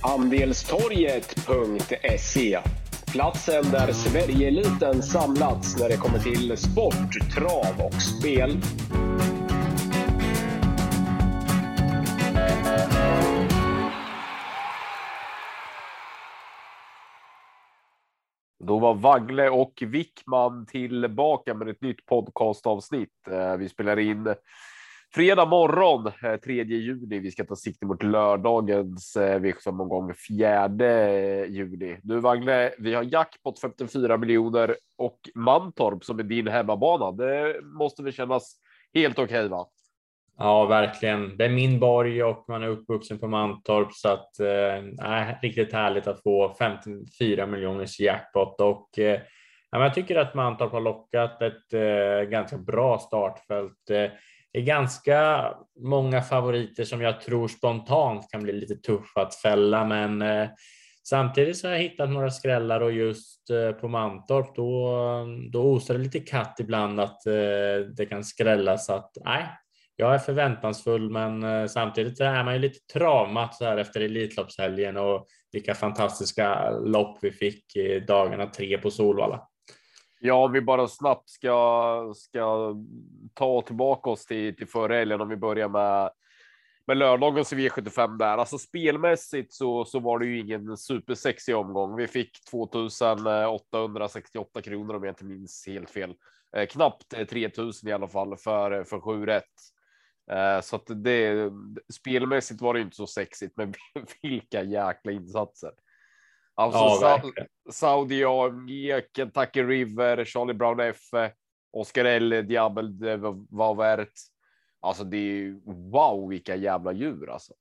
Andelstorget.se Platsen där Sverigeeliten samlats när det kommer till sport, trav och spel. Då var Vagle och Wickman tillbaka med ett nytt podcastavsnitt. Eh, vi spelar in fredag morgon, eh, 3 juni. Vi ska ta sikte mot lördagens eh, V75-omgång 4 eh, juni. Nu Vagne, vi har jackpot 54 miljoner och Mantorp som är din hemmabana. Det måste väl kännas helt okej, okay, va? Ja, verkligen. Det är min borg och man är uppvuxen på Mantorp så att eh, riktigt härligt att få 54 miljoners jackpot och eh, jag tycker att Mantorp har lockat ett eh, ganska bra startfält. Eh, det är ganska många favoriter som jag tror spontant kan bli lite tuffa att fälla, men eh, samtidigt så har jag hittat några skrällar och just eh, på Mantorp då, då osar det lite katt ibland att eh, det kan skrälla så att nej, jag är förväntansfull, men samtidigt är man ju lite travmatt så här efter Elitloppshelgen och vilka fantastiska lopp vi fick dagarna tre på Solvalla. Ja, om vi bara snabbt ska, ska ta tillbaka oss till, till förra helgen om vi börjar med med lördagens V75 där. Alltså spelmässigt så, så var det ju ingen supersexig omgång. Vi fick 2868 kronor om jag inte minns helt fel. Eh, knappt eh, 3000 i alla fall för, för 7 rätt. Eh, så att det spelmässigt var det inte så sexigt, men vilka jäkla insatser. Alltså ja, Sa Saudi AMG, Kentucky River, Charlie Brown F, Oscar L, Diabel var värt. Alltså det är wow, vilka jävla djur alltså.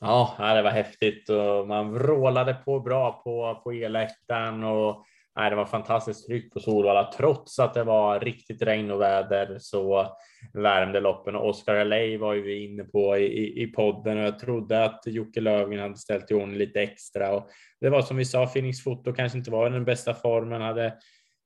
Ja, det var häftigt och man vrålade på bra på, på eläktaren och Nej, det var fantastiskt tryck på Solvalla trots att det var riktigt regn och väder så värmde loppen. Och Oscar LA var ju vi inne på i, i podden och jag trodde att Jocke Löfgren hade ställt i ordning lite extra. Och det var som vi sa, Phoenix Foto kanske inte var i den bästa formen, hade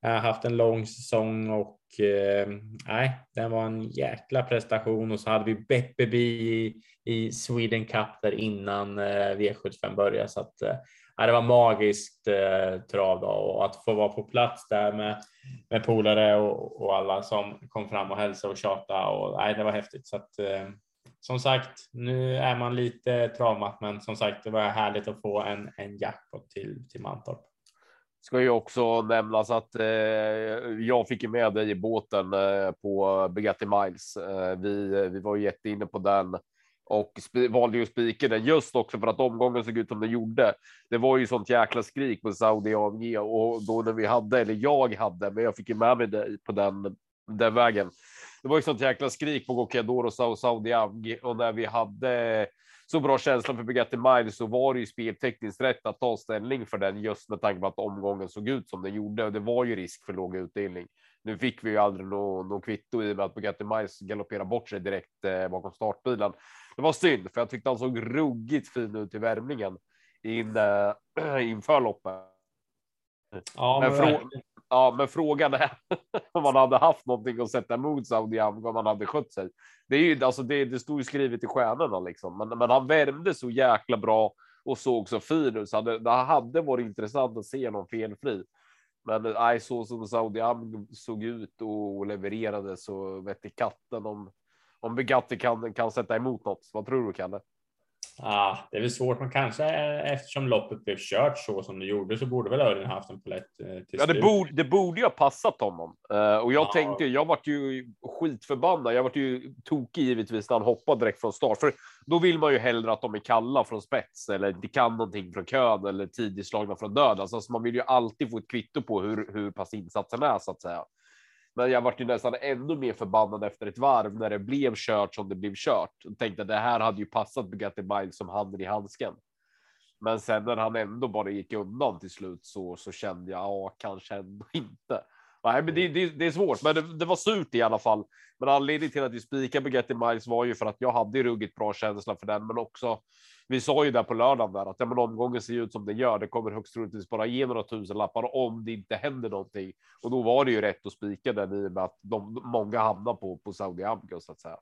äh, haft en lång säsong och eh, nej, den var en jäkla prestation. Och så hade vi Beppe i, i Sweden Cup där innan eh, V75 började. Så att eh, ja, det var magiskt eh, trav då, och att få vara på plats där med, med polare och, och alla som kom fram och hälsade och tjata och nej, det var häftigt. Så att, eh, som sagt, nu är man lite travmatt, men som sagt, det var härligt att få en, en jackpot till, till Mantorp. Ska ju också nämnas att eh, jag fick med dig i båten eh, på Bugatti Miles. Eh, vi, vi var ju jätteinne på den och valde ju spika den just också för att omgången såg ut som den gjorde. Det var ju sånt jäkla skrik på Saudi AMG och då när vi hade, eller jag hade, men jag fick ju med mig det på den, den vägen. Det var ju sånt jäkla skrik på Gocciador och Saudi AMG och när vi hade så bra känsla för Bugatti Miles så var det ju speltekniskt rätt att ta ställning för den just med tanke på att omgången såg ut som den gjorde och det var ju risk för låg utdelning. Nu fick vi ju aldrig någon, nå kvitto i och med att Bugatti Miles galopperade bort sig direkt eh, bakom startbilen. Det var synd, för jag tyckte han såg ruggigt fin ut i värmningen in, äh, inför loppet. Ja, men, men ja, men frågan är om man hade haft någonting att sätta emot Saudi om man hade skött sig. Det är ju alltså det, det stod ju skrivet i stjärnorna liksom, men, men han värmde så jäkla bra och såg så fin ut så hade, det hade varit intressant att se någon felfri. Men nej, så som Saudi såg ut och levererade så vette katten om om Bugatti kan, kan sätta emot något. Vad tror du, Kalle? Ah, det är väl svårt, men kanske eftersom loppet blev kört så som det gjorde så borde väl Örjan haft en polett eh, till Ja, det borde, det borde ju ha passat honom. Uh, och jag ah. tänkte, jag vart ju skitförbannad. Jag vart ju tokig givetvis när han hoppade direkt från start, för då vill man ju hellre att de är kalla från spets eller de kan någonting från kön eller tidigt slagna från död. Alltså, man vill ju alltid få ett kvitto på hur, hur pass insatsen är så att säga. Men jag vart ju nästan ännu mer förbannad efter ett varv när det blev kört som det blev kört. Och tänkte att det här hade ju passat Bugatti Miles som handen i handsken. Men sen när han ändå bara gick undan till slut så, så kände jag ja, kanske ändå inte. Nej, men det, det, det är svårt, men det, det, var surt i alla fall. Men anledningen till att vi spikade Bugatti Miles var ju för att jag hade ruggigt bra känsla för den, men också vi sa ju där på lördagen där att ja, men omgången ser ut som den gör. Det kommer högst troligtvis bara ge några tusen lappar om det inte händer någonting. Och då var det ju rätt att spika den i och med att de, många hamnar på, på Saudi Amco så att säga.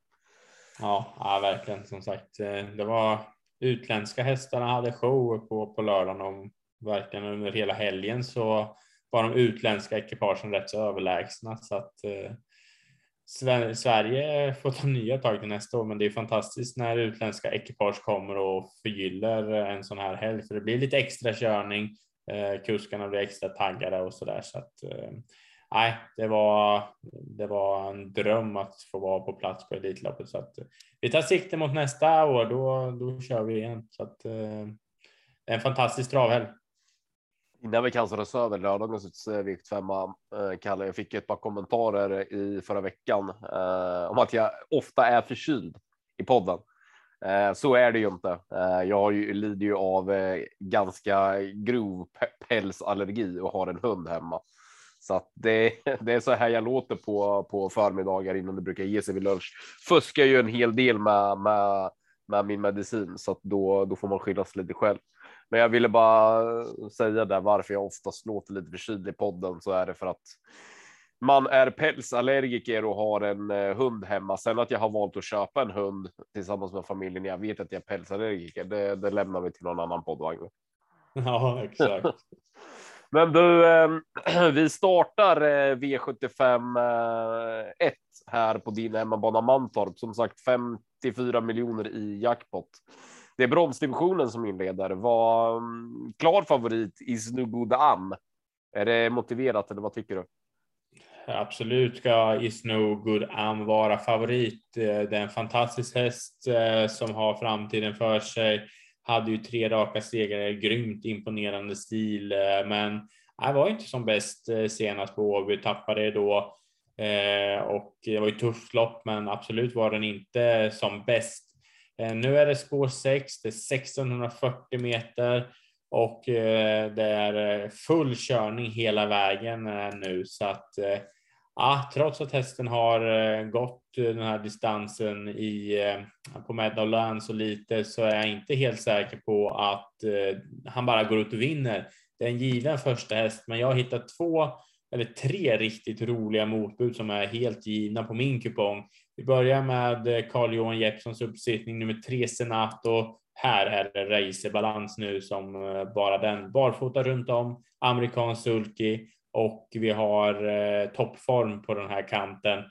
Ja, ja, verkligen. Som sagt, eh, det var utländska hästarna hade show på, på lördagen och verkligen under hela helgen så var de utländska ekipagen rätt så överlägsna så att eh, Sverige får ta nya tag till nästa år, men det är fantastiskt när utländska ekipage kommer och förgyller en sån här helg, för det blir lite extra körning. Eh, kuskarna blir extra taggade och så där så att eh, nej, det var. Det var en dröm att få vara på plats på Elitloppet så att eh, vi tar sikte mot nästa år. Då, då kör vi igen så att det är en fantastisk travhelg. Innan vi kastar över lördagens viktfemma, eh, Kalle, jag fick ett par kommentarer i förra veckan eh, om att jag ofta är förkyld i podden. Eh, så är det ju inte. Eh, jag ju, lider ju av eh, ganska grov pälsallergi och har en hund hemma. Så att det, det är så här jag låter på, på förmiddagar innan det brukar ge sig vid lunch. Fuskar ju en hel del med, med, med min medicin så att då, då får man skylla sig lite själv. Men jag ville bara säga där varför jag oftast låter lite förkyld i podden så är det för att man är pälsallergiker och har en eh, hund hemma. Sen att jag har valt att köpa en hund tillsammans med familjen. Jag vet att jag är pälsallergiker. Det, det lämnar vi till någon annan poddvagn. Ja, exakt. Men du, eh, vi startar eh, V75 1 här på din hemmabana Mantorp. Som sagt 54 miljoner i jackpot. Det är bronsdivisionen som inleder. Var mm, klar favorit Isnu Am. Är det motiverat eller vad tycker du? Absolut ska Isno Good Am vara favorit. Eh, det är en fantastisk häst eh, som har framtiden för sig. Hade ju tre raka segrar, grymt imponerande stil, eh, men äh, var inte som bäst senast på Åby, tappade då och det var ju tufft lopp, men absolut var den inte som bäst. Eh, nu är det spår 6, det är 1640 meter och eh, det är eh, full körning hela vägen nu så att ja, trots att hästen har gått den här distansen i, på Meadowlands så lite så är jag inte helt säker på att han bara går ut och vinner. Det är en given första häst, men jag har hittat två eller tre riktigt roliga motbud som är helt givna på min kupong. Vi börjar med eh, Carl Johan Jeppssons uppsittning nummer tre Senato. Här är det racerbalans nu som eh, bara den. Barfota runt om, amerikansk sulky och vi har eh, toppform på den här kanten.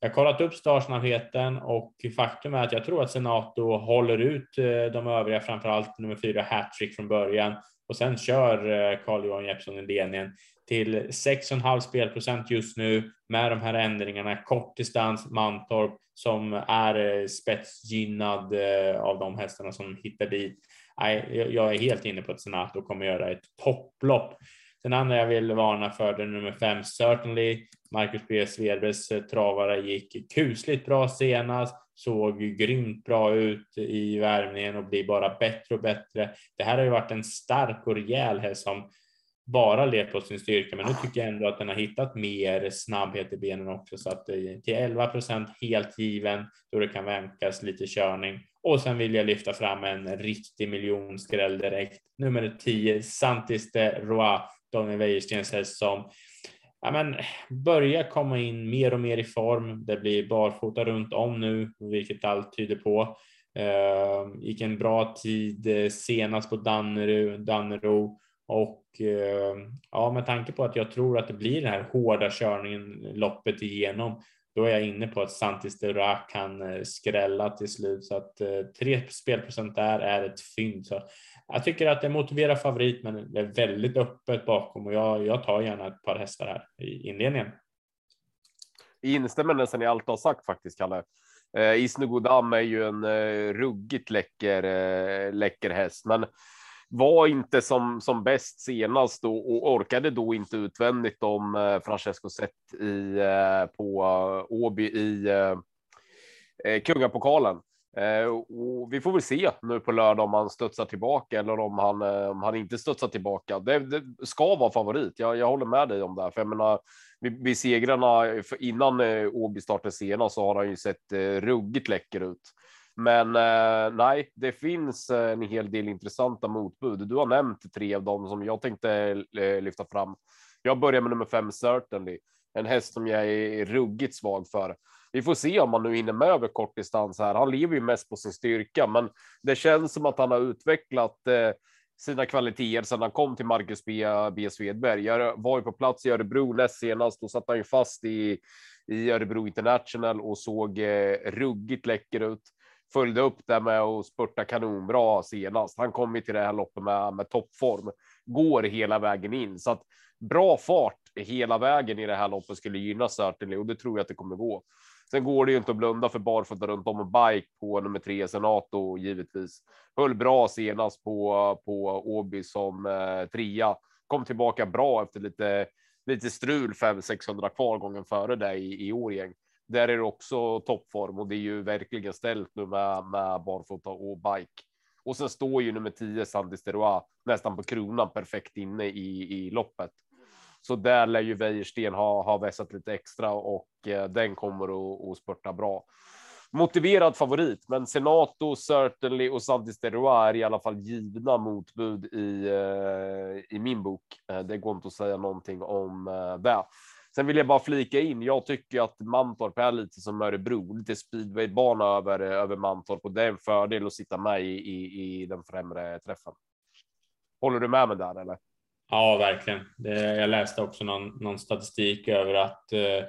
Jag har kollat upp startsnabbheten och faktum är att jag tror att Senato håller ut eh, de övriga, framförallt nummer fyra hattrick från början och sen kör eh, Carl-Johan Jeppsson i ledningen till 6,5 spelprocent just nu med de här ändringarna. Kort distans Mantorp som är eh, spetsgynnad eh, av de hästarna som hittar dit. Jag är helt inne på att Senato kommer göra ett topplopp. Den andra jag vill varna för det är nummer fem, Certainly. Marcus B. Svedbergs eh, travare gick kusligt bra senast, såg grymt bra ut i värmningen och blir bara bättre och bättre. Det här har ju varit en stark och rejäl häst som bara levt på sin styrka, men nu tycker jag ändå att den har hittat mer snabbhet i benen också så att till 11 procent helt given då det kan vänkas lite körning. Och sen vill jag lyfta fram en riktig miljonskräll direkt. Nummer 10, Santis de Roy Daniel Wäjerstens häst som ja, men, börjar komma in mer och mer i form. Det blir barfota runt om nu, vilket allt tyder på. Uh, gick en bra tid eh, senast på Dannero, Dannero och eh, ja, med tanke på att jag tror att det blir den här hårda körningen loppet igenom då är jag inne på att Santis de kan eh, skrälla till slut så att eh, tre spelprocent där är ett fynd. Så jag tycker att det motiverar favorit, men det är väldigt öppet bakom och jag, jag tar gärna ett par hästar här i inledningen. Instämmer nästan i allt du har sagt faktiskt, Kalle. Eh, Isnogodam är ju en eh, ruggigt läcker, eh, läcker häst, men var inte som, som bäst senast och, och orkade då inte utvändigt om eh, Francesco sett eh, eh, i eh, på Åby i eh, kungapokalen. Eh, och vi får väl se nu på lördag om han studsar tillbaka eller om han, eh, om han inte studsar tillbaka. Det, det ska vara favorit. Jag, jag håller med dig om det, här, för jag menar, vid, vid segrarna innan eh, Åby startade senast så har han ju sett eh, ruggigt läcker ut. Men eh, nej, det finns eh, en hel del intressanta motbud. Du har nämnt tre av dem som jag tänkte eh, lyfta fram. Jag börjar med nummer fem Certainly, en häst som jag är ruggigt svag för. vi får se om han nu hinner med över kortdistans här. Han lever ju mest på sin styrka, men det känns som att han har utvecklat eh, sina kvaliteter sedan han kom till Marcus B. B. Svedberg. Jag var ju på plats i Örebro näst senast. Då satt han ju fast i, i Örebro International och såg eh, ruggigt läcker ut. Följde upp det med att spurta kanonbra senast. Han kom ju till det här loppet med, med toppform. Går hela vägen in så att bra fart hela vägen i det här loppet skulle gynna Certainly och det tror jag att det kommer gå. Sen går det ju inte att blunda för barfota runt om och bike på nummer tre Senato givetvis. Höll bra senast på på Åby som eh, trea. Kom tillbaka bra efter lite lite strul 5 600 kvar gången före det i, i Årgäng. Där är det också toppform och det är ju verkligen ställt nu med, med barfota och bike. Och sen står ju nummer 10 Sandy Steroa nästan på kronan perfekt inne i, i loppet. Så där lär ju Wäjersten ha, ha vässat lite extra och eh, den kommer att, att spurta bra. Motiverad favorit, men Senato, Certainly och Sandy Steroa är i alla fall givna motbud i, eh, i min bok. Eh, det går inte att säga någonting om eh, det. Sen vill jag bara flika in. Jag tycker att Mantorp är lite som Örebro, lite speedwaybana över över Mantorp och det är en fördel att sitta med i, i, i den främre träffen. Håller du med mig där eller? Ja, verkligen. Det, jag läste också någon, någon statistik över att eh,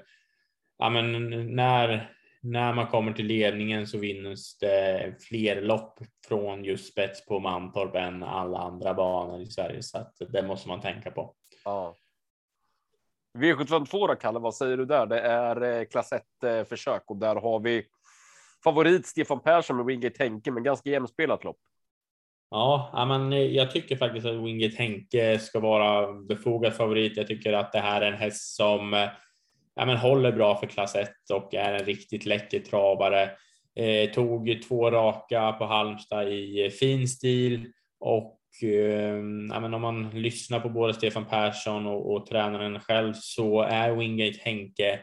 ja, men när, när man kommer till ledningen så vinns det fler lopp från just spets på Mantorp än alla andra banor i Sverige, så att det måste man tänka på. Ja. V752 då, Kalle, vad säger du där? Det är eh, klass 1 eh, försök och där har vi favorit Stefan Persson med Wingate Henke, men ganska jämspelat lopp. Ja, men eh, jag tycker faktiskt att Wingate Henke ska vara befogad favorit. Jag tycker att det här är en häst som ja, men håller bra för klass 1 och är en riktigt läcker travare. Eh, tog två raka på Halmstad i fin stil och eh, ja, men om man lyssnar på både Stefan Persson och, och tränaren själv så är Wingate Henke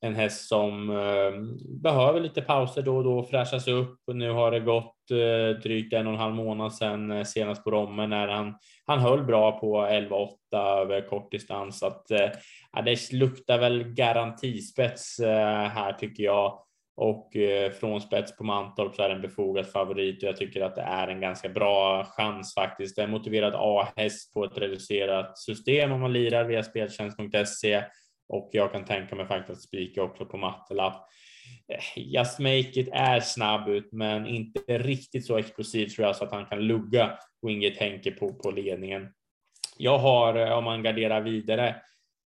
en häst som eh, behöver lite pauser då och då, fräschas upp nu har det gått eh, drygt en och en halv månad sedan eh, senast på Romme när han, han höll bra på 11-8 över kort distans. Så att, eh, det luktar väl garantispets eh, här tycker jag. Och eh, från spets på Mantorp så är det en befogad favorit och jag tycker att det är en ganska bra chans faktiskt. Det är en motiverad A-häst på ett reducerat system om man lirar via speltjänst.se och jag kan tänka mig faktiskt att spika också på mattelapp. Eh, just Make It är snabb ut, men inte riktigt så explosiv tror jag så att han kan lugga och inget tänker på, på ledningen. Jag har, eh, om man garderar vidare,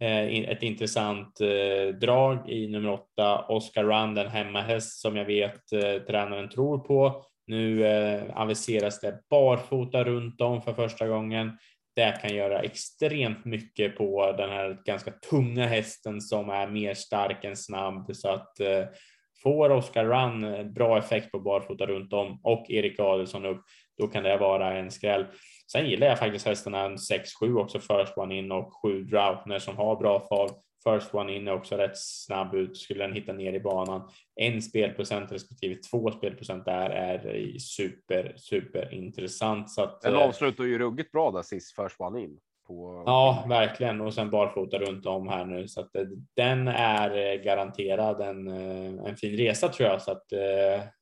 Eh, ett intressant eh, drag i nummer åtta, Oscar Run, den hemmahäst som jag vet eh, tränaren tror på. Nu aviseras det barfota runt om för första gången det kan göra extremt mycket på den här ganska tunga hästen som är mer stark än snabb så att eh, får Oscar Run bra effekt på barfota runt om och Erik Adelsson upp, då kan det vara en skräll. Sen gillar jag faktiskt hästarna 6-7 också, First One In och 7 Droutner som har bra form. First one in är också rätt snabb ut. Skulle den hitta ner i banan. En spelprocent respektive två spelprocent där är super, super intressant. Så att, den eh, avslutar ju ruggigt bra där sist first one in. På... Ja, verkligen. Och sen barfota runt om här nu så att eh, den är eh, garanterad en, en fin resa tror jag. Så att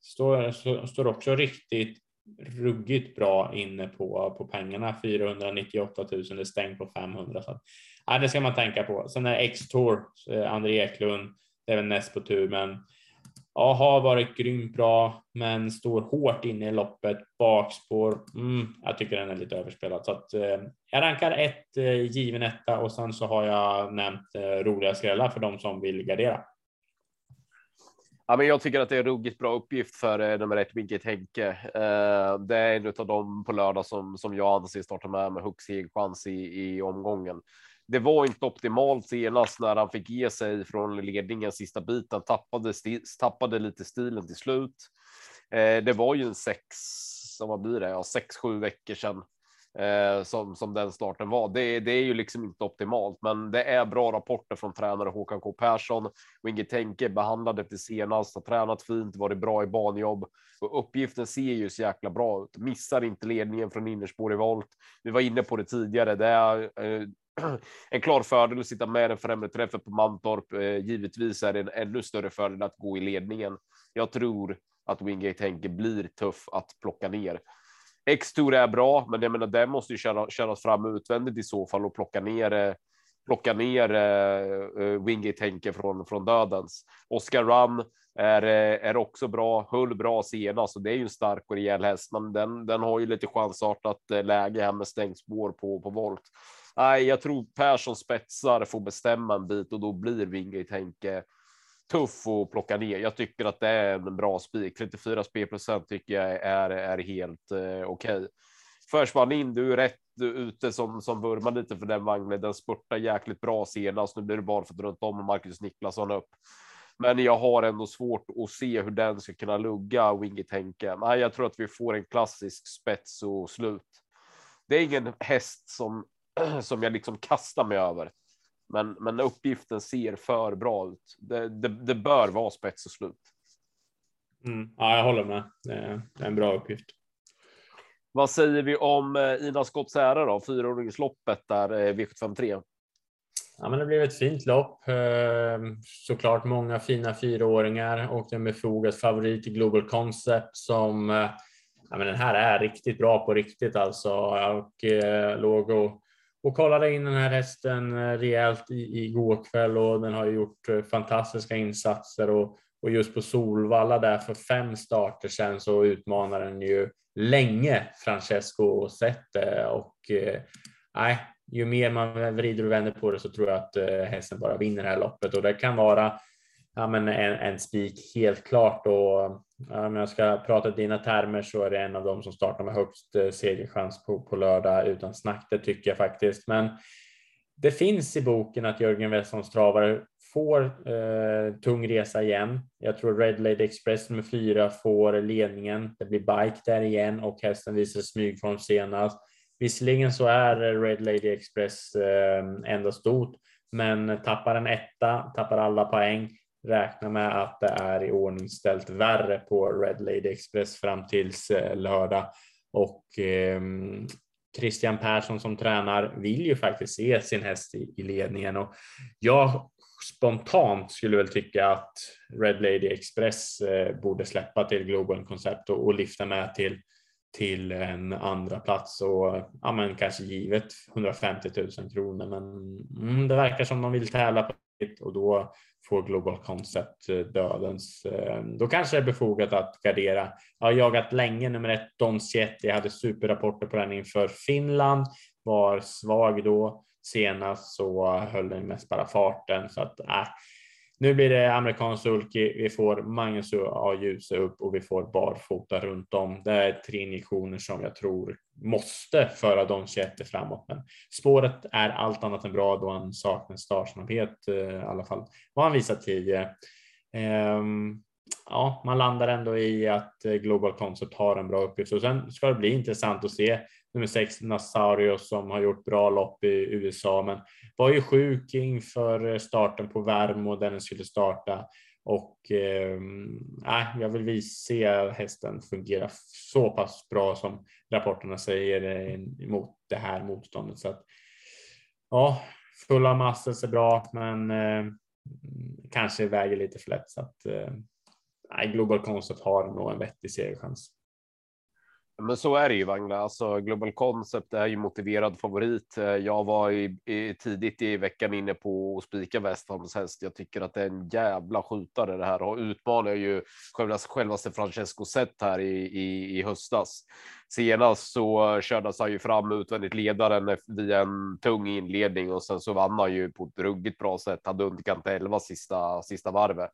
står, står också riktigt ruggigt bra inne på, på pengarna. 498 000, det är stängt på 500. Så att, ja, det ska man tänka på. Sen är X-Tour, eh, André Eklund, det är väl näst på tur, men ja, har varit grymt bra, men står hårt inne i loppet. Bakspår, mm, jag tycker den är lite överspelad. Så att, eh, jag rankar ett eh, given etta och sen så har jag nämnt eh, roliga skrällar för de som vill gardera. Ja, men jag tycker att det är ruggigt bra uppgift för eh, nummer ett, Winket Henke. Eh, det är en av dem på lördag som, som jag anser startar med med högst chans i, i omgången. Det var inte optimalt senast när han fick ge sig från ledningen sista biten, tappade, sti, tappade lite stilen till slut. Eh, det var ju en sex, vad blir det, ja, sex, sju veckor sedan eh, som, som den starten var. Det, det är ju liksom inte optimalt, men det är bra rapporter från tränare Håkan K Persson. Winge Tänke behandlade efter senast, har tränat fint, varit bra i banjobb och uppgiften ser ju så jäkla bra ut. Missar inte ledningen från innerspår i volt. Vi var inne på det tidigare. Det är eh, en klar fördel att sitta med den främre träffen på Mantorp. Eh, givetvis är det en ännu större fördel att gå i ledningen. Jag tror att Wingate Henke blir tuff att plocka ner. X-Tour är bra, men jag menar, den måste ju köra, köras fram utvändigt i så fall och plocka ner eh, plocka ner eh, eh, uh, Wingate Henke från, från dödens. Oscar Run är, är också bra, höll bra senast och det är ju en stark och rejäl häst, men den, den har ju lite chansartat läge här med stängt spår på, på volt. Nej, jag tror Persson spetsar får bestämma en bit och då blir Wingate Henke tuff att plocka ner. Jag tycker att det är en bra spik. 34 spelprocent procent tycker jag är, är helt eh, okej. Okay. Försvann in, du är rätt ute som, som vurmar lite för den vagnen. Den spurtar jäkligt bra senast. Nu blir det bara för att runt om och Marcus Niklasson upp. Men jag har ändå svårt att se hur den ska kunna lugga Wingit Henke. Nej, jag tror att vi får en klassisk spets och slut. Det är ingen häst som som jag liksom kastar mig över. Men, men uppgiften ser för bra ut. Det, det, det bör vara spets och slut. Mm. Ja, jag håller med. Det är en bra uppgift. Vad säger vi om eh, Ina Scotts ära då? Fyraåringsloppet där eh, V753. Ja, men det blev ett fint lopp. Eh, såklart många fina fyraåringar och en befogad favorit i Global Concept som ja, men den här är riktigt bra på riktigt alltså och eh, låg och och kollade in den här hästen eh, rejält i, igår kväll och den har gjort eh, fantastiska insatser och, och just på Solvalla där för fem starter sedan så utmanar den ju länge Francesco Sette och eh, nej, ju mer man vrider och vänder på det så tror jag att eh, hästen bara vinner det här loppet och det kan vara ja, men en, en spik helt klart och ja, om jag ska prata dina termer så är det en av dem som startar med högst eh, segerchans på, på lördag utan snack. Det tycker jag faktiskt. Men det finns i boken att Jörgen Westholms travare får eh, tung resa igen. Jag tror Red Lady Express nummer fyra får ledningen. Det blir bike där igen och hästen visar smygform senast. Visserligen så är Red Lady Express eh, ändå stort, men tappar en etta, tappar alla poäng räkna med att det är i ordning ställt värre på Red Lady Express fram tills eh, lördag. Och eh, Christian Persson som tränar vill ju faktiskt se sin häst i, i ledningen. Och jag spontant skulle väl tycka att Red Lady Express eh, borde släppa till Global Concept och, och lyfta med till till en andra plats. Och ja, men kanske givet 150 000 kronor. Men mm, det verkar som de vill tävla på det och då får Global Concept eh, dödens. Eh, då kanske det är befogat att gardera. Jag har jagat länge nummer ett Don Sietti. Jag hade superrapporter på den inför Finland, var svag då. Senast så höll den mest bara farten så att äh, nu blir det amerikansk sulky. Vi får Magnus A. Djuse upp och vi får barfota runt om. Det är tre injektioner som jag tror måste föra Don Chiette framåt. Men spåret är allt annat än bra då han saknar startsnabbhet eh, i alla fall. Vad han visat tidigare. Um, ja, man landar ändå i att eh, Global Concept har en bra uppgift och sen ska det bli intressant att se nummer sex Nasario som har gjort bra lopp i USA, men var ju sjuk inför eh, starten på Värmo där den skulle starta och eh, jag vill se hästen fungera så pass bra som rapporterna säger eh, mot det här motståndet. Så att, ja, fulla massor är bra, men eh, kanske väger lite för lätt så att eh, Global Concept har nog en vettig segerchans. Men så är det ju Vagna. Alltså Global Concept är ju motiverad favorit. Eh, jag var i, i, tidigt i veckan inne på att spika Westholms häst. Jag tycker att det är en jävla skjutare det här och utmanar ju självaste, självaste Francesco Zet här i, i, i höstas. Senast så kördes han ju fram utvändigt ledaren via en tung inledning och sen så vann han ju på ett ruggigt bra sätt. Hade underkant 11 sista sista varvet.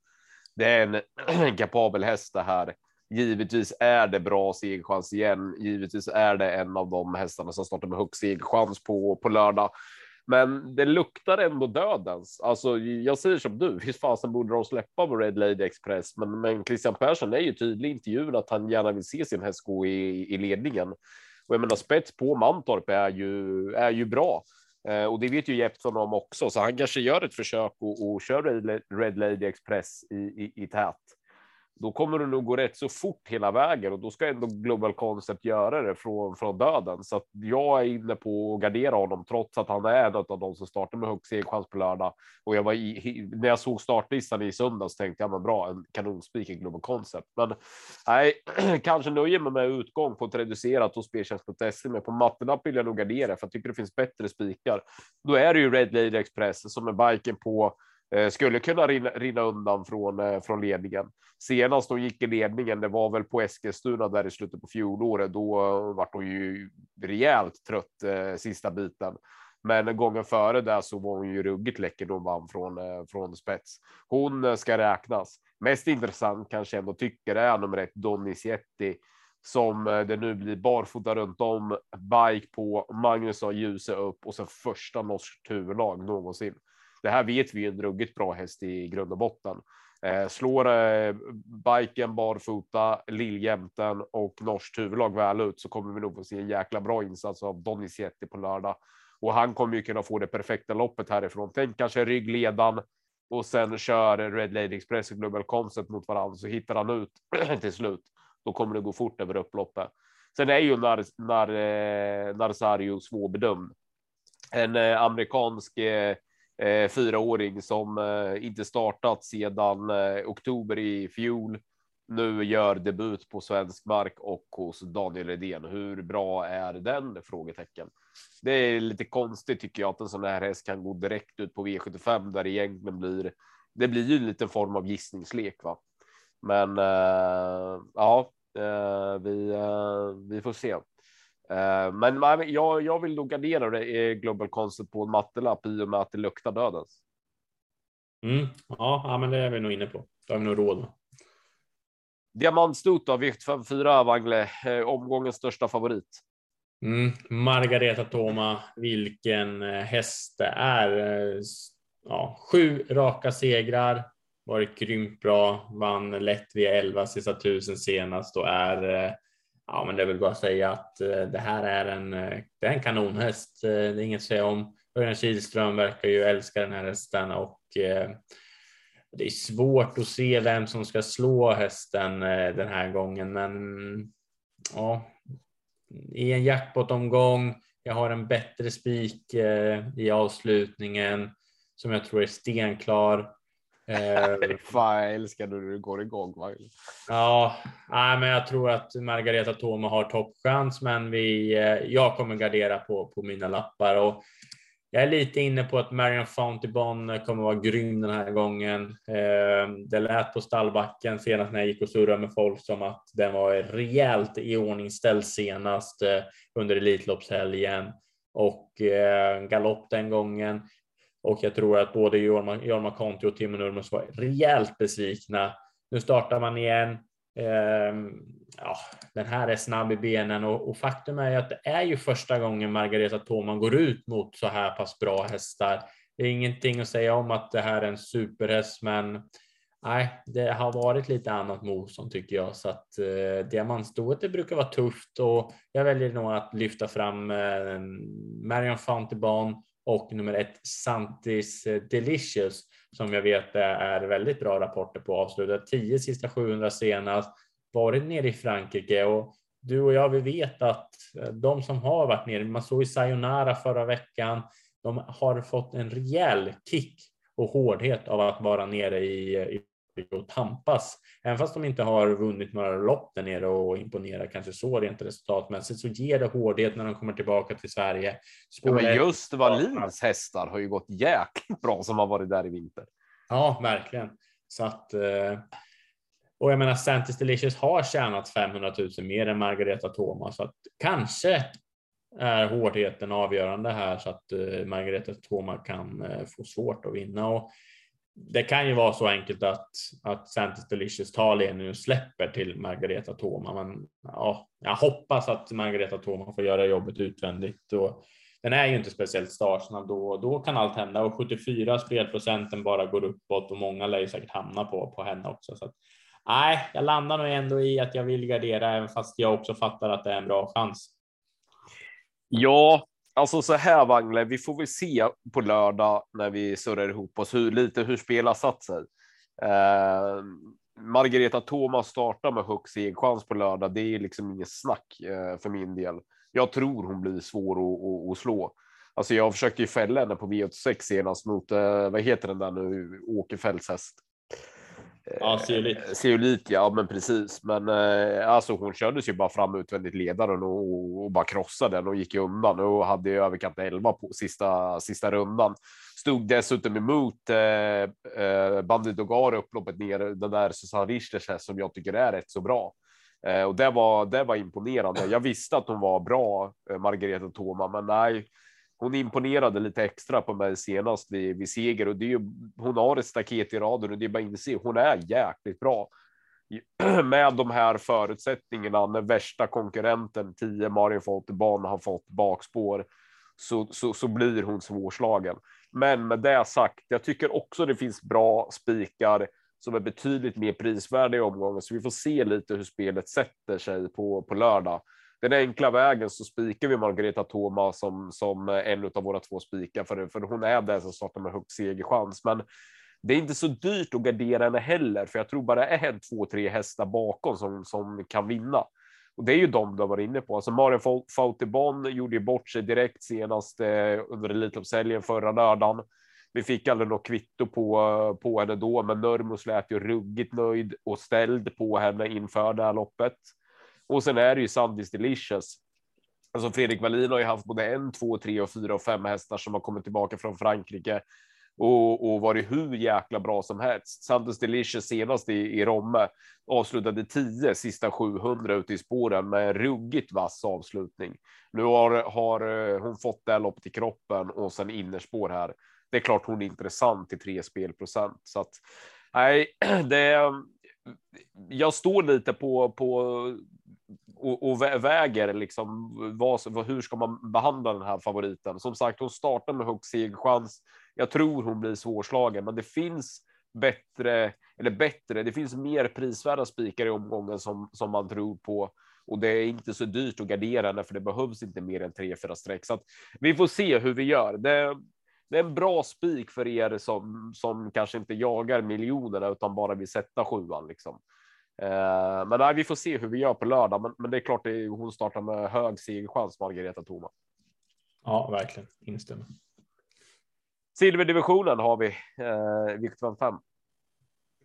Det är en kapabel häst det här Givetvis är det bra segerchans igen. Givetvis är det en av de hästarna som startar med högst segerchans på, på lördag. Men det luktar ändå dödens. Alltså, jag säger som du, hur fasen borde de släppa på Red Lady Express? Men, men Christian Persson är ju tydlig i intervjun att han gärna vill se sin häst gå i, i ledningen. Och jag menar spets på Mantorp är ju, är ju bra. Eh, och det vet ju Jeppson om också, så han kanske gör ett försök och, och kör Red Lady Express i, i, i tät då kommer det nog gå rätt så fort hela vägen och då ska ändå Global Concept göra det från, från döden. Så att jag är inne på att gardera honom trots att han är en av de som startar med högst segerchans på lördag. Och jag var i, när jag såg startlistan i söndags tänkte jag men bra, en kanonspik i Global Concept. Men nej, kanske nöjer mig med utgång på ett reducerat hos speltjänst.se, men på mattenapp vill jag nog gardera för jag tycker det finns bättre spikar. Då är det ju Red Lady Express som är biken på Eh, skulle kunna rinna, rinna undan från, eh, från ledningen. Senast hon gick i ledningen, det var väl på Eskilstuna där i slutet på fjolåret. Då eh, var hon ju rejält trött eh, sista biten. Men gången före där så var hon ju ruggigt läcker då hon vann från, eh, från spets. Hon ska räknas. Mest intressant kanske ändå tycker är nummer ett Donizetti som det nu blir barfota runt om, bike på, Magnus har ljuset upp och sen första norskt huvudlag någonsin det här vet vi är en ruggigt bra häst i grund och botten. Eh, slår eh, biken barfota, lilljämten och norskt huvudlag väl ut så kommer vi nog få se en jäkla bra insats av Donizetti på lördag. Och han kommer ju kunna få det perfekta loppet härifrån. Tänk kanske ryggledan och sen kör Red Lady Express och Global Concept mot varandra så hittar han ut till slut. Då kommer det gå fort över upploppet. Sen är ju när, när, eh, Narsario svårbedömd. En eh, amerikansk eh, eh, fyraåring som eh, inte startat sedan eh, oktober i fjol. Nu gör debut på svensk mark och hos Daniel Redén. Hur bra är den? Frågetecken. Det är lite konstigt tycker jag att en sån här häst kan gå direkt ut på V75 där det egentligen blir. Det blir ju en liten form av gissningslek, va? Men eh, ja, eh, vi, eh, vi får se. Eh, men jag, jag vill nog gardera det i Global Concept på en mattelapp i och med att det luktar dödens. Mm, ja, men det är vi nog inne på. Det har vi nog råd med. Diamantstot av vikt 54 Wangle, eh, omgångens största favorit. Mm, Margareta Toma, vilken eh, häst det är. Ja, sju raka segrar, varit grymt bra, vann lätt via 11 sista tusen senast och är Ja, men det vill bara säga att eh, det här är en, eh, det är en kanonhäst. Eh, det är inget att säga om. Örjan Kihlström verkar ju älska den här hästen och det är svårt att se vem som ska slå hästen den här gången, men mm, ja, i en jackpot-omgång. Jag har en bättre spik i avslutningen som jag tror är stenklar. Eh, Fan, jag älskar när du går igång. Ja, nej, men jag tror att Margareta Toma har toppchans, men vi, eh, jag kommer gardera på, på mina lappar och jag är lite inne på att Marion Fountainbon kommer vara grym den här gången. Eh, det lät på stallbacken senast när jag gick och surrade med folk som att den var rejält iordningställd senast under Elitloppshelgen och galopp den gången. Och jag tror att både Jorma Conti och Timo Nurmos var rejält besvikna. Nu startar man igen. Ehm, ja, den här är snabb i benen och, och, faktum är ju att det är ju första gången Margareta Thåman går ut mot så här pass bra hästar. Det är ingenting att säga om att det här är en superhäst, men nej, det har varit lite annat motstånd tycker jag, så att eh, diamantstoet det brukar vara tufft och jag väljer nog att lyfta fram eh, Marion Fountainbahn och nummer ett Santis eh, Delicious som jag vet är väldigt bra rapporter på avslutat 10 sista 700 senast varit nere i Frankrike. Och du och jag, vi vet att eh, de som har varit nere, man såg i Sayonara förra veckan, de har fått en rejäl kick och hårdhet av att vara nere i, i och tampas. Även fast de inte har vunnit några lopp där nere och imponerar kanske så rent resultatmässigt så ger det hårdhet när de kommer tillbaka till Sverige. Ja, men just Wallins hästar har ju gått jäkligt bra som har varit där i vinter. Ja, verkligen. Så att eh, och jag menar, Santis Delicious har tjänat 500 000 mer än Margareta Thomas, så att kanske är hårdheten avgörande här så att eh, Margareta Thomas kan eh, få svårt att vinna. Och det kan ju vara så enkelt att, att Santis Delicious tar ledningen och släpper till Margareta Thoma. Men ja, jag hoppas att Margareta Thoma får göra jobbet utvändigt. Och den är ju inte speciellt startsnabb då. Då kan allt hända och 74 spelprocenten bara går uppåt och många lär ju säkert hamna på, på henne också. Så att, nej, jag landar nog ändå i att jag vill gardera även fast jag också fattar att det är en bra chans. Ja, Alltså så här Wangle, vi får väl se på lördag när vi surrar ihop oss hur lite hur spelar satt sig. Ehm, Margareta Thomas startar med högst chans på lördag. Det är liksom inget snack eh, för min del. Jag tror hon blir svår att, att, att slå. Alltså jag försökte ju fälla henne på V86 senast mot, eh, vad heter den där nu, Åkerfeldts häst. Ja, zeolit. Eh, zeolit, ja, men precis. Men eh, alltså hon kördes ju bara fram utvändigt ledaren och, och bara krossade den och gick undan och hade ju överkant 11 på sista sista rundan. Stod dessutom emot eh, eh, Bandit Dogar upploppet ner den där Susanne Richters häst som jag tycker är rätt så bra. Eh, och det var, det var imponerande. Jag visste att hon var bra, eh, Margareta Thoma, men nej, hon imponerade lite extra på mig senast vid, vid seger och det är ju, hon har ett staket i raden och det är bara inse. Hon är jäkligt bra med de här förutsättningarna när värsta konkurrenten 10 Marin Folteban har fått bakspår så, så, så blir hon svårslagen. Men med det sagt, jag tycker också det finns bra spikar som är betydligt mer prisvärda i omgången, så vi får se lite hur spelet sätter sig på, på lördag den enkla vägen så spikar vi Margareta Thoma som, som en av våra två spikar för, för hon är den som startar med högst segerchans. Men det är inte så dyrt att gardera henne heller, för jag tror bara är en, två, tre hästar bakom som, som kan vinna. Och det är ju de du har varit inne på. Alltså Marin Fautibon gjorde ju bort sig direkt senast eh, under Elitloppshelgen förra lördagen. Vi fick aldrig något kvitto på, på henne då, men Nörmus lät ju ruggigt nöjd och ställd på henne inför det här loppet. Och sen är det ju Sandys Delicious. Alltså Fredrik Wallin har ju haft både en, två, tre och fyra och fem hästar som har kommit tillbaka från Frankrike och, och varit hur jäkla bra som helst. Santos Delicious senast i, i Romme avslutade 10 sista 700 ute i spåren med en ruggigt vass avslutning. Nu har, har eh, hon fått det lopp till kroppen och sen innerspår här. Det är klart hon är intressant till tre spelprocent så att nej, det. Jag står lite på på och, och väger liksom vad, hur ska man behandla den här favoriten? Som sagt, hon startar med hög segerchans. Jag tror hon blir svårslagen, men det finns bättre eller bättre. Det finns mer prisvärda spikar i omgången som som man tror på och det är inte så dyrt att gardera henne för det behövs inte mer än tre, fyra streck. Så att vi får se hur vi gör. Det, det är en bra spik för er som som kanske inte jagar miljonerna utan bara vill sätta sjuan liksom. Eh, men nej, vi får se hur vi gör på lördag. Men, men det är klart, det är, hon startar med hög segerchans, Margareta Thoma. Ja, verkligen. Instämmer. Silverdivisionen har vi, eh, Victor 5.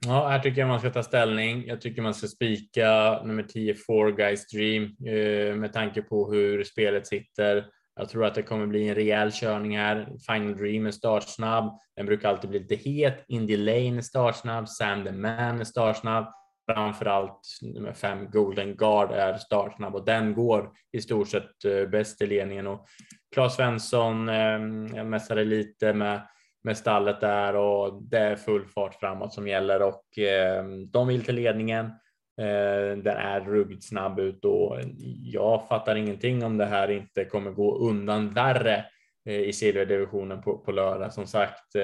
Ja, här tycker jag man ska ta ställning. Jag tycker man ska spika nummer 10, Four Guys Dream, eh, med tanke på hur spelet sitter. Jag tror att det kommer bli en rejäl körning här. Final Dream är startsnabb. Den brukar alltid bli lite het. Indy Lane är startsnabb. Sam the Man är startsnabb framförallt nummer fem Golden Guard är startsnabb och den går i stort sett eh, bäst i ledningen och Claes Svensson eh, jag mässade lite med med stallet där och det är full fart framåt som gäller och eh, de vill till ledningen. Eh, den är ruggigt snabb ut och jag fattar ingenting om det här inte kommer gå undan värre eh, i silverdivisionen på, på lördag. Som sagt,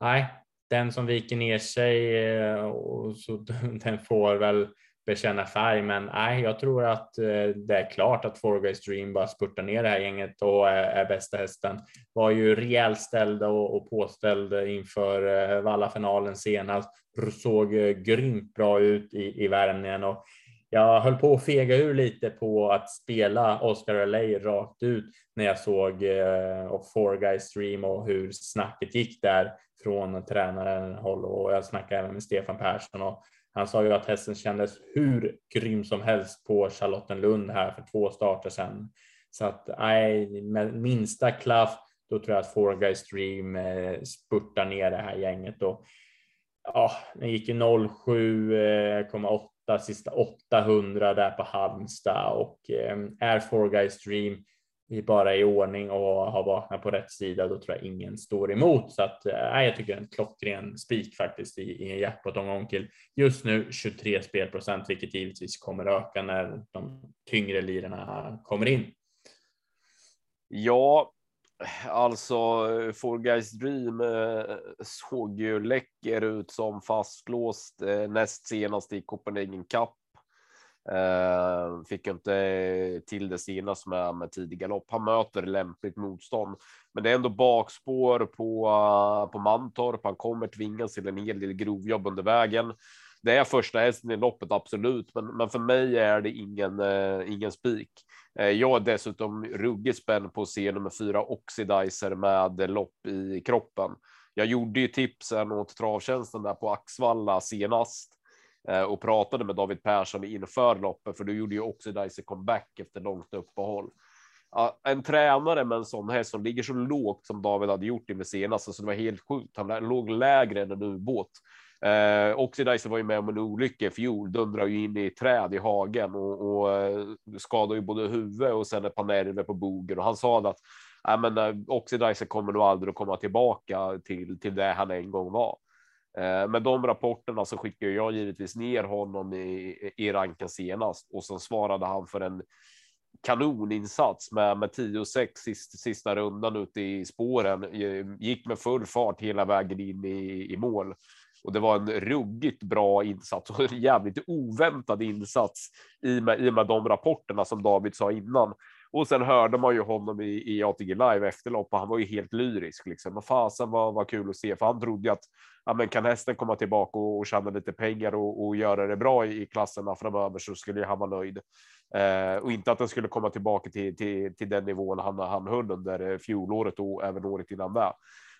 nej, den som viker ner sig eh, och så den får väl bekänna färg. Men nej, jag tror att eh, det är klart att Four Dream bara spurtar ner det här gänget och är, är bästa hästen. Var ju rejält ställd och, och påställd inför eh, Vallafinalen senast. Såg eh, grymt bra ut i, i värmningen och jag höll på att fega ur lite på att spela Oscar LA rakt ut när jag såg eh, Four Guys Stream och hur snacket gick där från tränaren håll och jag snackade även med Stefan Persson och han sa ju att hästen kändes hur grym som helst på Charlottenlund här för två starter sedan. Så att nej, med minsta klaff, då tror jag att Four Guys Stream eh, spurtar ner det här gänget och ja, den gick ju 07,8 sista 800 där på Halmstad och eh, är Four Guys Dream, vi bara i ordning och har vaknat på rätt sida, då tror jag ingen står emot. Så att, eh, jag tycker en klockren spik faktiskt i, i en jackpot-omgång till just nu 23 spelprocent, vilket givetvis kommer öka när de tyngre lirarna kommer in. Ja, alltså Four Guys Dream eh, såg ju läcker ut som fastlåst eh, näst senast i Copenhagen Cup eh, fick inte till det senast med, med tidig galopp. Han möter lämpligt motstånd, men det är ändå bakspår på, på Mantorp. Han kommer tvingas till en hel del grovjobb under vägen det är första hästen i loppet, absolut, men, men för mig är det ingen, eh, ingen spik. Eh, jag är dessutom ruggigt spänd på att se nummer fyra Oxidizer med lopp i kroppen. Jag gjorde ju tipsen åt travtjänsten där på Axvalla senast eh, och pratade med David Persson inför loppet, för då gjorde ju Oxidizer comeback efter långt uppehåll. En tränare med en sån häst som ligger så lågt som David hade gjort inför senast, så det var helt sjukt. Han låg lägre än en ubåt. Eh, Oxidizer var ju med om en olycka i fjol, dundrade ju in i träd i hagen och, och eh, skadade ju både huvud och sen ett par nerver på bogen och han sa att äh, men, eh, Oxidizer kommer nog aldrig att komma tillbaka till, till det han en gång var. Eh, med de rapporterna så skickade jag givetvis ner honom i, i ranken senast och sen svarade han för en kanoninsats med, med 10 och 6 sista, sista rundan ute i spåren. Eh, gick med full fart hela vägen in i, i mål och det var en ruggigt bra insats och en jävligt oväntad insats i med, i med de rapporterna som David sa innan. Och sen hörde man ju honom i, i ATG live efterlopp och han var ju helt lyrisk liksom. Och fasen var, var kul att se för han trodde ju att ja, men kan hästen komma tillbaka och, och tjäna lite pengar och, och göra det bra i, i klasserna framöver så skulle han vara nöjd. Eh, och inte att den skulle komma tillbaka till, till, till den nivån han, han höll under eh, fjolåret och även året innan det.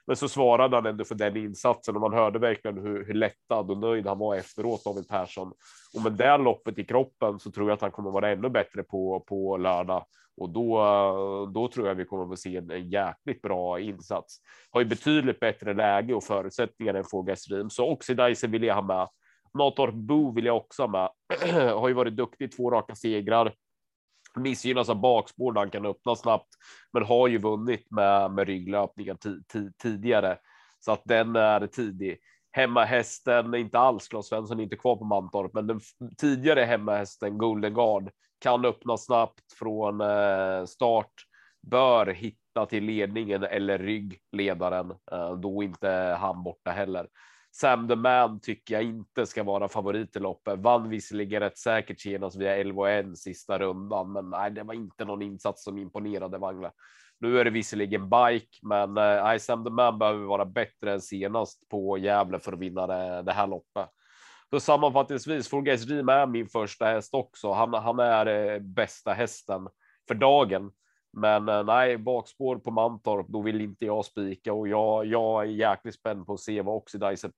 Men så svarade han ändå för den insatsen och man hörde verkligen hur, hur lättad och nöjd han var efteråt David Persson. Och med det loppet i kroppen så tror jag att han kommer vara ännu bättre på, på lördag och då, då tror jag vi kommer att se en, en jäkligt bra insats. Har ju betydligt bättre läge och förutsättningar än Fågas Rim, så Oxidizer vill jag ha med. Matorp Bo vill jag också ha med. har ju varit duktig två raka segrar missgynnas av bakspår där han kan öppna snabbt, men har ju vunnit med, med rygglöpningar tidigare så att den är tidig. Hemmahästen, inte alls Claes Svensson, är inte kvar på Mantorp, men den tidigare hemmahästen Golden Guard kan öppna snabbt från eh, start, bör hitta till ledningen eller ryggledaren, eh, då inte han borta heller. Sam the Man tycker jag inte ska vara favorit i loppet. Vann visserligen rätt säkert senast via 11 1 sista rundan, men nej, det var inte någon insats som imponerade Vangla. Nu är det visserligen bike, men eh, Sam the Man behöver vara bättre än senast på Gävle för att vinna det, det här loppet. Så sammanfattningsvis, Full Guys Dream är min första häst också. Han, han är eh, bästa hästen för dagen. Men eh, nej, bakspår på Mantorp, då vill inte jag spika och jag, jag är jäkligt spänd på att se vad Oxidizer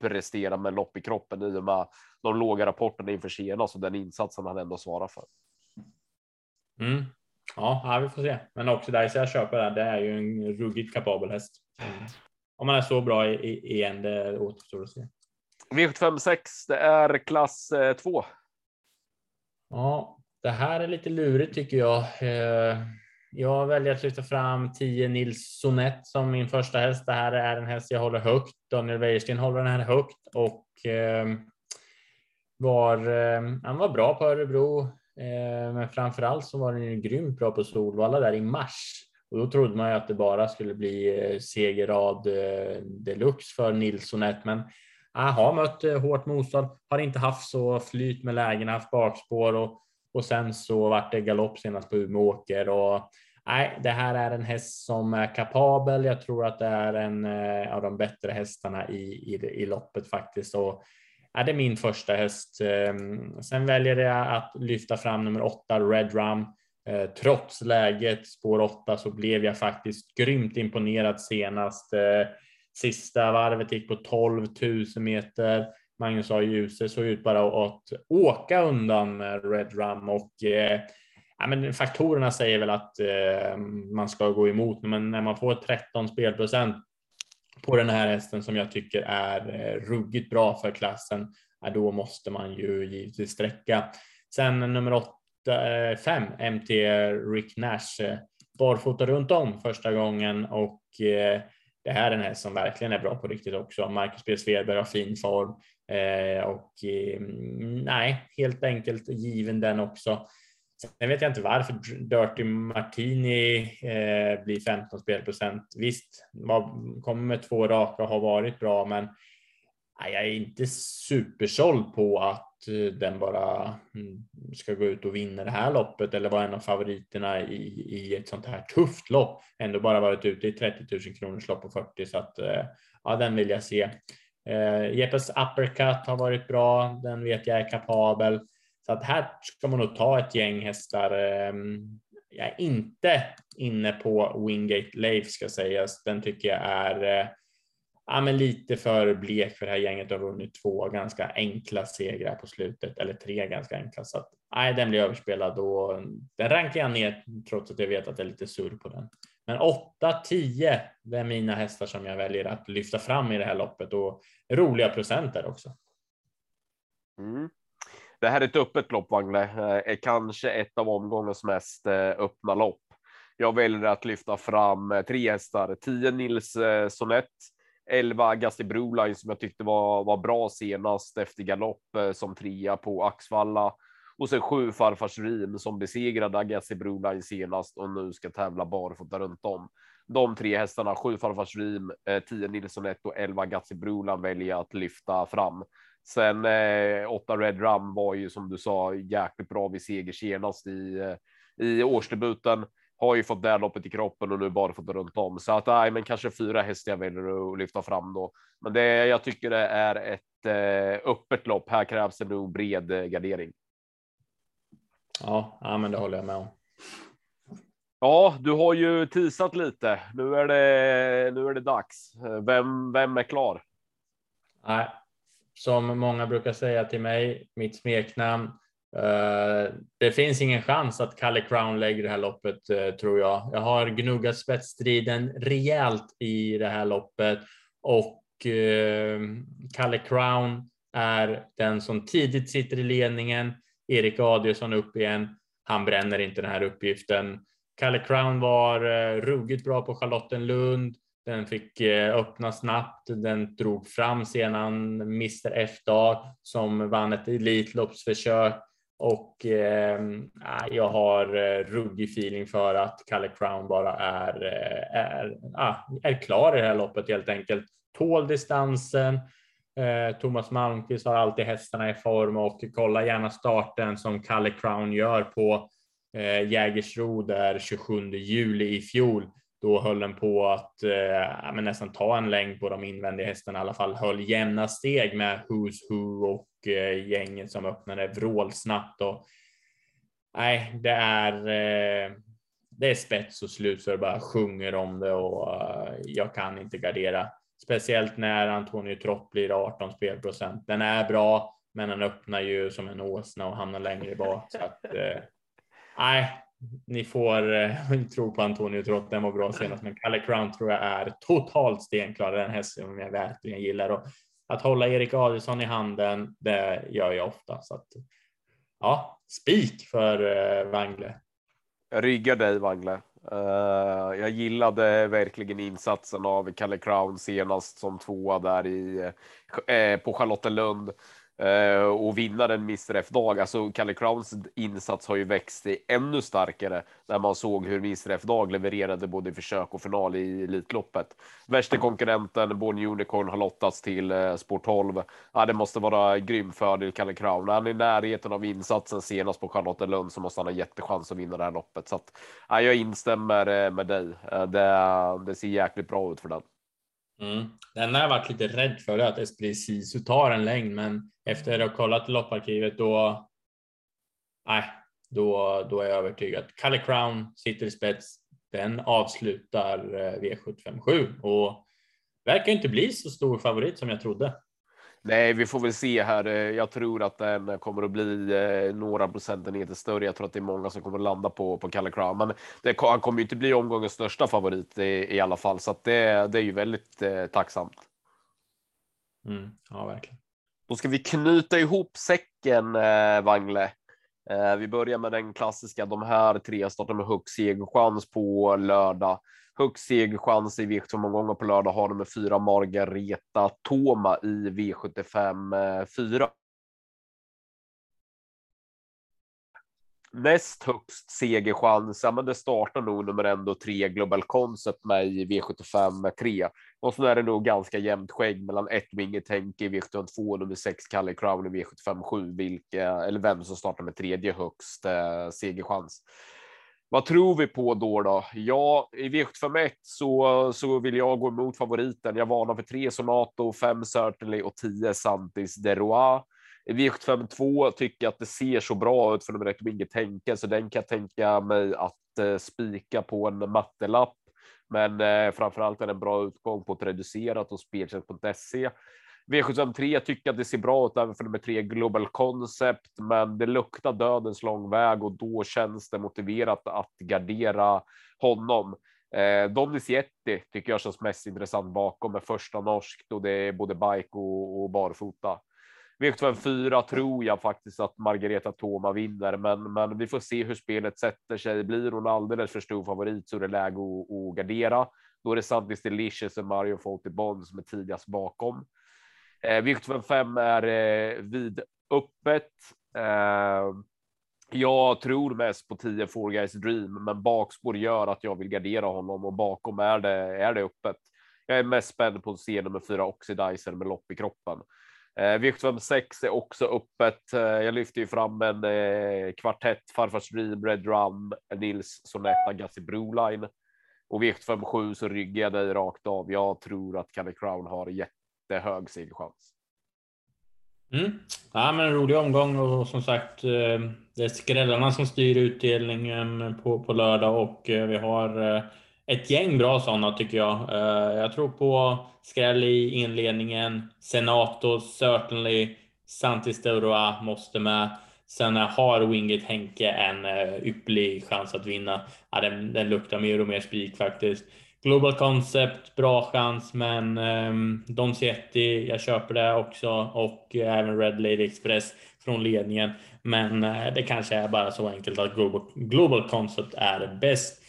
presterar med lopp i kroppen i och med de låga rapporterna inför senast och den insatsen han ändå svarar för. Mm. Ja, vi får se. Men Oxidizer jag köper det. Det är ju en ruggigt kapabel häst. Mm. Om man är så bra igen, det återstår att se. V756, det är klass 2. Eh, ja, det här är lite lurigt tycker jag. Eh, jag väljer att lyfta fram 10 Nils Sonett som min första häst. Det här är en häst jag håller högt. Daniel Wäjersten håller den här högt och eh, var, eh, han var bra på Örebro, eh, men framför allt så var den ju grymt bra på Solvalla där i mars. Och då trodde man ju att det bara skulle bli eh, segerrad eh, deluxe för Nils Sonett. men jag har mött eh, hårt motstånd, har inte haft så flyt med lägena, haft bakspår och och sen så vart det galopp senast på Umeåker och nej, det här är en häst som är kapabel. Jag tror att det är en eh, av de bättre hästarna i, i, i loppet faktiskt. Och är det min första häst. Ehm, sen väljer jag att lyfta fram nummer åtta, Red Rum. Eh, trots läget spår åtta så blev jag faktiskt grymt imponerad senast. Eh, sista varvet gick på 12 000 meter. Magnus A. Djuse såg ut bara att åka undan med Red Rum och eh, ja, men faktorerna säger väl att eh, man ska gå emot, men när man får 13 spelprocent på den här hästen som jag tycker är eh, ruggigt bra för klassen, ja, då måste man ju givetvis sträcka. Sen nummer 8, 5, MT Rick Nash, eh, barfota runt om första gången och eh, det här är en häst som verkligen är bra på riktigt också. Marcus B. Svedberg har fin form. Eh, och eh, nej, helt enkelt given den också. Sen vet jag inte varför Dirty Martini eh, blir 15 spelprocent. Visst, kommer med två raka och har varit bra, men nej, jag är inte supersåld på att eh, den bara mm, ska gå ut och vinna det här loppet eller vara en av favoriterna i, i ett sånt här tufft lopp. Ändå bara varit ute i 30 000 kronors lopp på 40 så att eh, ja, den vill jag se. Eh, Jeppes uppercut har varit bra. Den vet jag är kapabel. Så att här ska man nog ta ett gäng hästar. Eh, jag är inte inne på Wingate Leif ska sägas. Den tycker jag är eh, ja, men lite för blek för det här gänget har vunnit två ganska enkla segrar på slutet eller tre ganska enkla så att nej, den blir överspelad och den rankar jag ner trots att jag vet att det är lite surr på den. Men 8-10, det är mina hästar som jag väljer att lyfta fram i det här loppet och roliga procenter också. Mm. Det här är ett öppet lopp, Wangle, eh, är kanske ett av omgångens mest eh, öppna lopp. Jag väljer att lyfta fram eh, tre hästar, 10 Nils Sonett, 11 Agassi Broline som jag tyckte var, var bra senast efter galopp som trea på Axvalla och sen sju Farfars Rim som besegrade Agassi Broline senast och nu ska tävla barfota runt om. De tre hästarna, sju Farfars Rim, 10 eh, Nilsson 1 och 11 Agassi Broline väljer jag att lyfta fram. Sen eh, åtta Red Rum var ju som du sa jäkligt bra vid seger senast i, eh, i årsdebuten. Har ju fått det loppet i kroppen och nu bara fått det runt om. Så att nej, men kanske fyra hästar jag väljer att lyfta fram då. Men det jag tycker det är ett eh, öppet lopp. Här krävs det nog bred eh, gardering. Ja, ja, men det håller jag med om. Ja, du har ju tisat lite. Nu är det. Nu är det dags. Vem? Vem är klar? Nej, som många brukar säga till mig, mitt smeknamn. Uh, det finns ingen chans att Kalle Crown lägger det här loppet uh, tror jag. Jag har gnuggat spetsstriden rejält i det här loppet och uh, Kalle Crown är den som tidigt sitter i ledningen. Erik Adielsson upp igen. Han bränner inte den här uppgiften. Kalle Crown var eh, ruggigt bra på Charlottenlund. Den fick eh, öppna snabbt. Den drog fram sedan Mr F-dag som vann ett Elitloppsförsök och eh, jag har eh, ruggig feeling för att Kalle Crown bara är, eh, är, ah, är klar i det här loppet helt enkelt. Tål distansen. Eh, Thomas Malmqvist har alltid hästarna i form och kolla gärna starten som Kalle Crown gör på eh, Jägersro där 27 juli i fjol då höll den på att eh, nästan ta en längd på de invändiga hästarna, i alla fall höll jämna steg med Who's Who och eh, gänget som öppnade vrålsnabbt. Och, nej, det är, eh, det är spets och slut så det bara sjunger om det och eh, jag kan inte gardera. Speciellt när Antonio Trott blir 18 spelprocent. Den är bra, men den öppnar ju som en åsna och hamnar längre bak. Så att, uh, nej, ni får eh, tro på Antonio Trott, den var bra senast, men Kalle Crown tror jag är totalt stenklar. Den häst som jag verkligen gillar och att hålla Erik Adielsson i handen, det gör jag ofta. Så att, ja, spik för eh, Wangle. Jag ryggar dig Wangle. Uh, jag gillade verkligen insatsen av Kalle Crown senast som tvåa där i, uh, på Charlottenlund. Eh, och vinna en Mr F-dag. Alltså Kalle Crowns insats har ju växt ännu starkare när man såg hur Mr F-dag levererade både i försök och final i Elitloppet. Värsta konkurrenten Born Unicorn har lottats till eh, Sport 12. Ja, det måste vara grym fördel Kalle Crown. Han är i närheten av insatsen senast på Charlottenlund så måste han ha jättechans att vinna det här loppet. Så att, ja, jag instämmer eh, med dig. Det, det ser jäkligt bra ut för den. Mm. Den har jag varit lite rädd för att Esprit Sisu tar en längd, men efter att ha kollat lopparkivet då. Nej, då, då är jag övertygad. Kalle Crown sitter i spets. Den avslutar eh, V757 och verkar inte bli så stor favorit som jag trodde. Nej, vi får väl se här. Eh, jag tror att den kommer att bli eh, några procentenheter större. Jag tror att det är många som kommer att landa på, på Kalle Crown, men det, han kommer ju inte bli omgångens största favorit i, i alla fall, så att det, det är ju väldigt eh, tacksamt. Mm, ja, verkligen. Då ska vi knyta ihop säcken, eh, Wangle. Eh, vi börjar med den klassiska. De här tre startar med högst segerchans på lördag högst segerchans i V75-omgången på lördag har nummer fyra Margareta Toma i V75 4. Eh, Näst högst segerchans, ja, men det startar nog nummer ändå tre Global Concept med i V75 3. Eh, och så är det nog ganska jämnt skägg mellan ett Winget i V75 2 och nummer sex Kalle Crown i V75 7, vilka eller vem som startar med tredje högst eh, segerchans. Vad tror vi på då? då? Ja, i V751 så, så vill jag gå emot favoriten. Jag varnar för tre Sonato, fem Certainly och tio Santis Deroa. I V752 tycker jag att det ser så bra ut för de räcker Inget Tänka, så den kan jag tänka mig att eh, spika på en mattelapp. Men eh, framförallt är det en bra utgång på ett reducerat och speltjänst.se. V753 tycker att det ser bra ut även för nummer tre Global Concept, men det luktar dödens lång väg och då känns det motiverat att gardera honom. Eh, Donis Jetti tycker jag känns mest intressant bakom med första norskt och det är både bike och, och barfota. V754 tror jag faktiskt att Margareta Toma vinner, men, men vi får se hur spelet sätter sig. Blir hon alldeles för stor favorit så är det läge att, att gardera. Då är det Santis Delicious och Mario Fawlty Bond som är tidigast bakom. Eh, V75 är eh, vid öppet. Eh, jag tror mest på 10 Four Guys Dream, men bakspår gör att jag vill gardera honom och bakom är det, är det öppet. Jag är mest spänd på att se nummer fyra Oxidizer med lopp i kroppen. Eh, V756 är också öppet. Eh, jag lyfter ju fram en eh, kvartett, Farfars Dream, Red Drum, Nils Sonetta, Gassi Broline. Och V757 så ryggar jag dig rakt av. Jag tror att Kalle Crown har jätte jättehög segerchans. Mm. Ja, men en rolig omgång och som sagt, eh, det är skrällarna som styr utdelningen på, på lördag och eh, vi har eh, ett gäng bra sådana tycker jag. Jag tror på skräll i inledningen. Senato, certainly. Santis Deura måste med. Sen har Winget Henke en ypperlig chans att vinna. Ja, den, den luktar mer och mer spik faktiskt. Global Concept, bra chans, men um, Don Cietti, jag köper det också och eh, även Red Lady Express från ledningen. Men uh, det kanske är bara så enkelt att Global, Global Concept är bäst.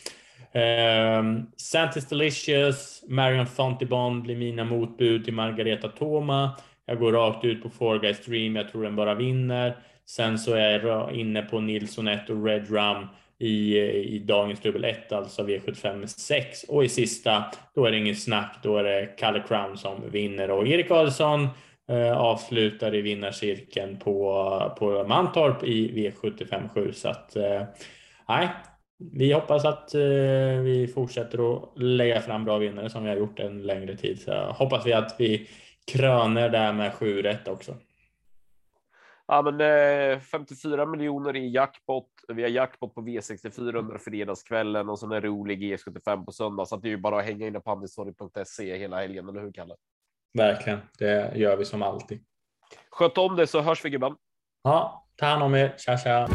Um, Santis Delicious, Marion Fontibon blir mina motbud till Margareta Toma. Jag går rakt ut på Four Guys Dream, jag tror den bara vinner. Sen så är jag inne på Nilsson 1 och Red Rum i, i dagens dubbel 1, alltså V75 6. Och i sista, då är det ingen snack, då är det Kalle Crown som vinner och Erik Karlsson eh, avslutar i vinnarcirkeln på, på Mantorp i V75 7. Så att, eh, nej, vi hoppas att eh, vi fortsätter att lägga fram bra vinnare som vi har gjort en längre tid. Så hoppas vi att vi kröner där med 7 rätt också. Ja, men eh, 54 miljoner i jackpot. Vi har jackpot på V64 under fredagskvällen och så en rolig G75 på söndag. Så det är ju bara att hänga inne på handelstorget.se hela helgen, eller hur Kalle? Verkligen, det gör vi som alltid. Sköt om det så hörs vi gubben. Ja, ta hand om er. Tja, tja.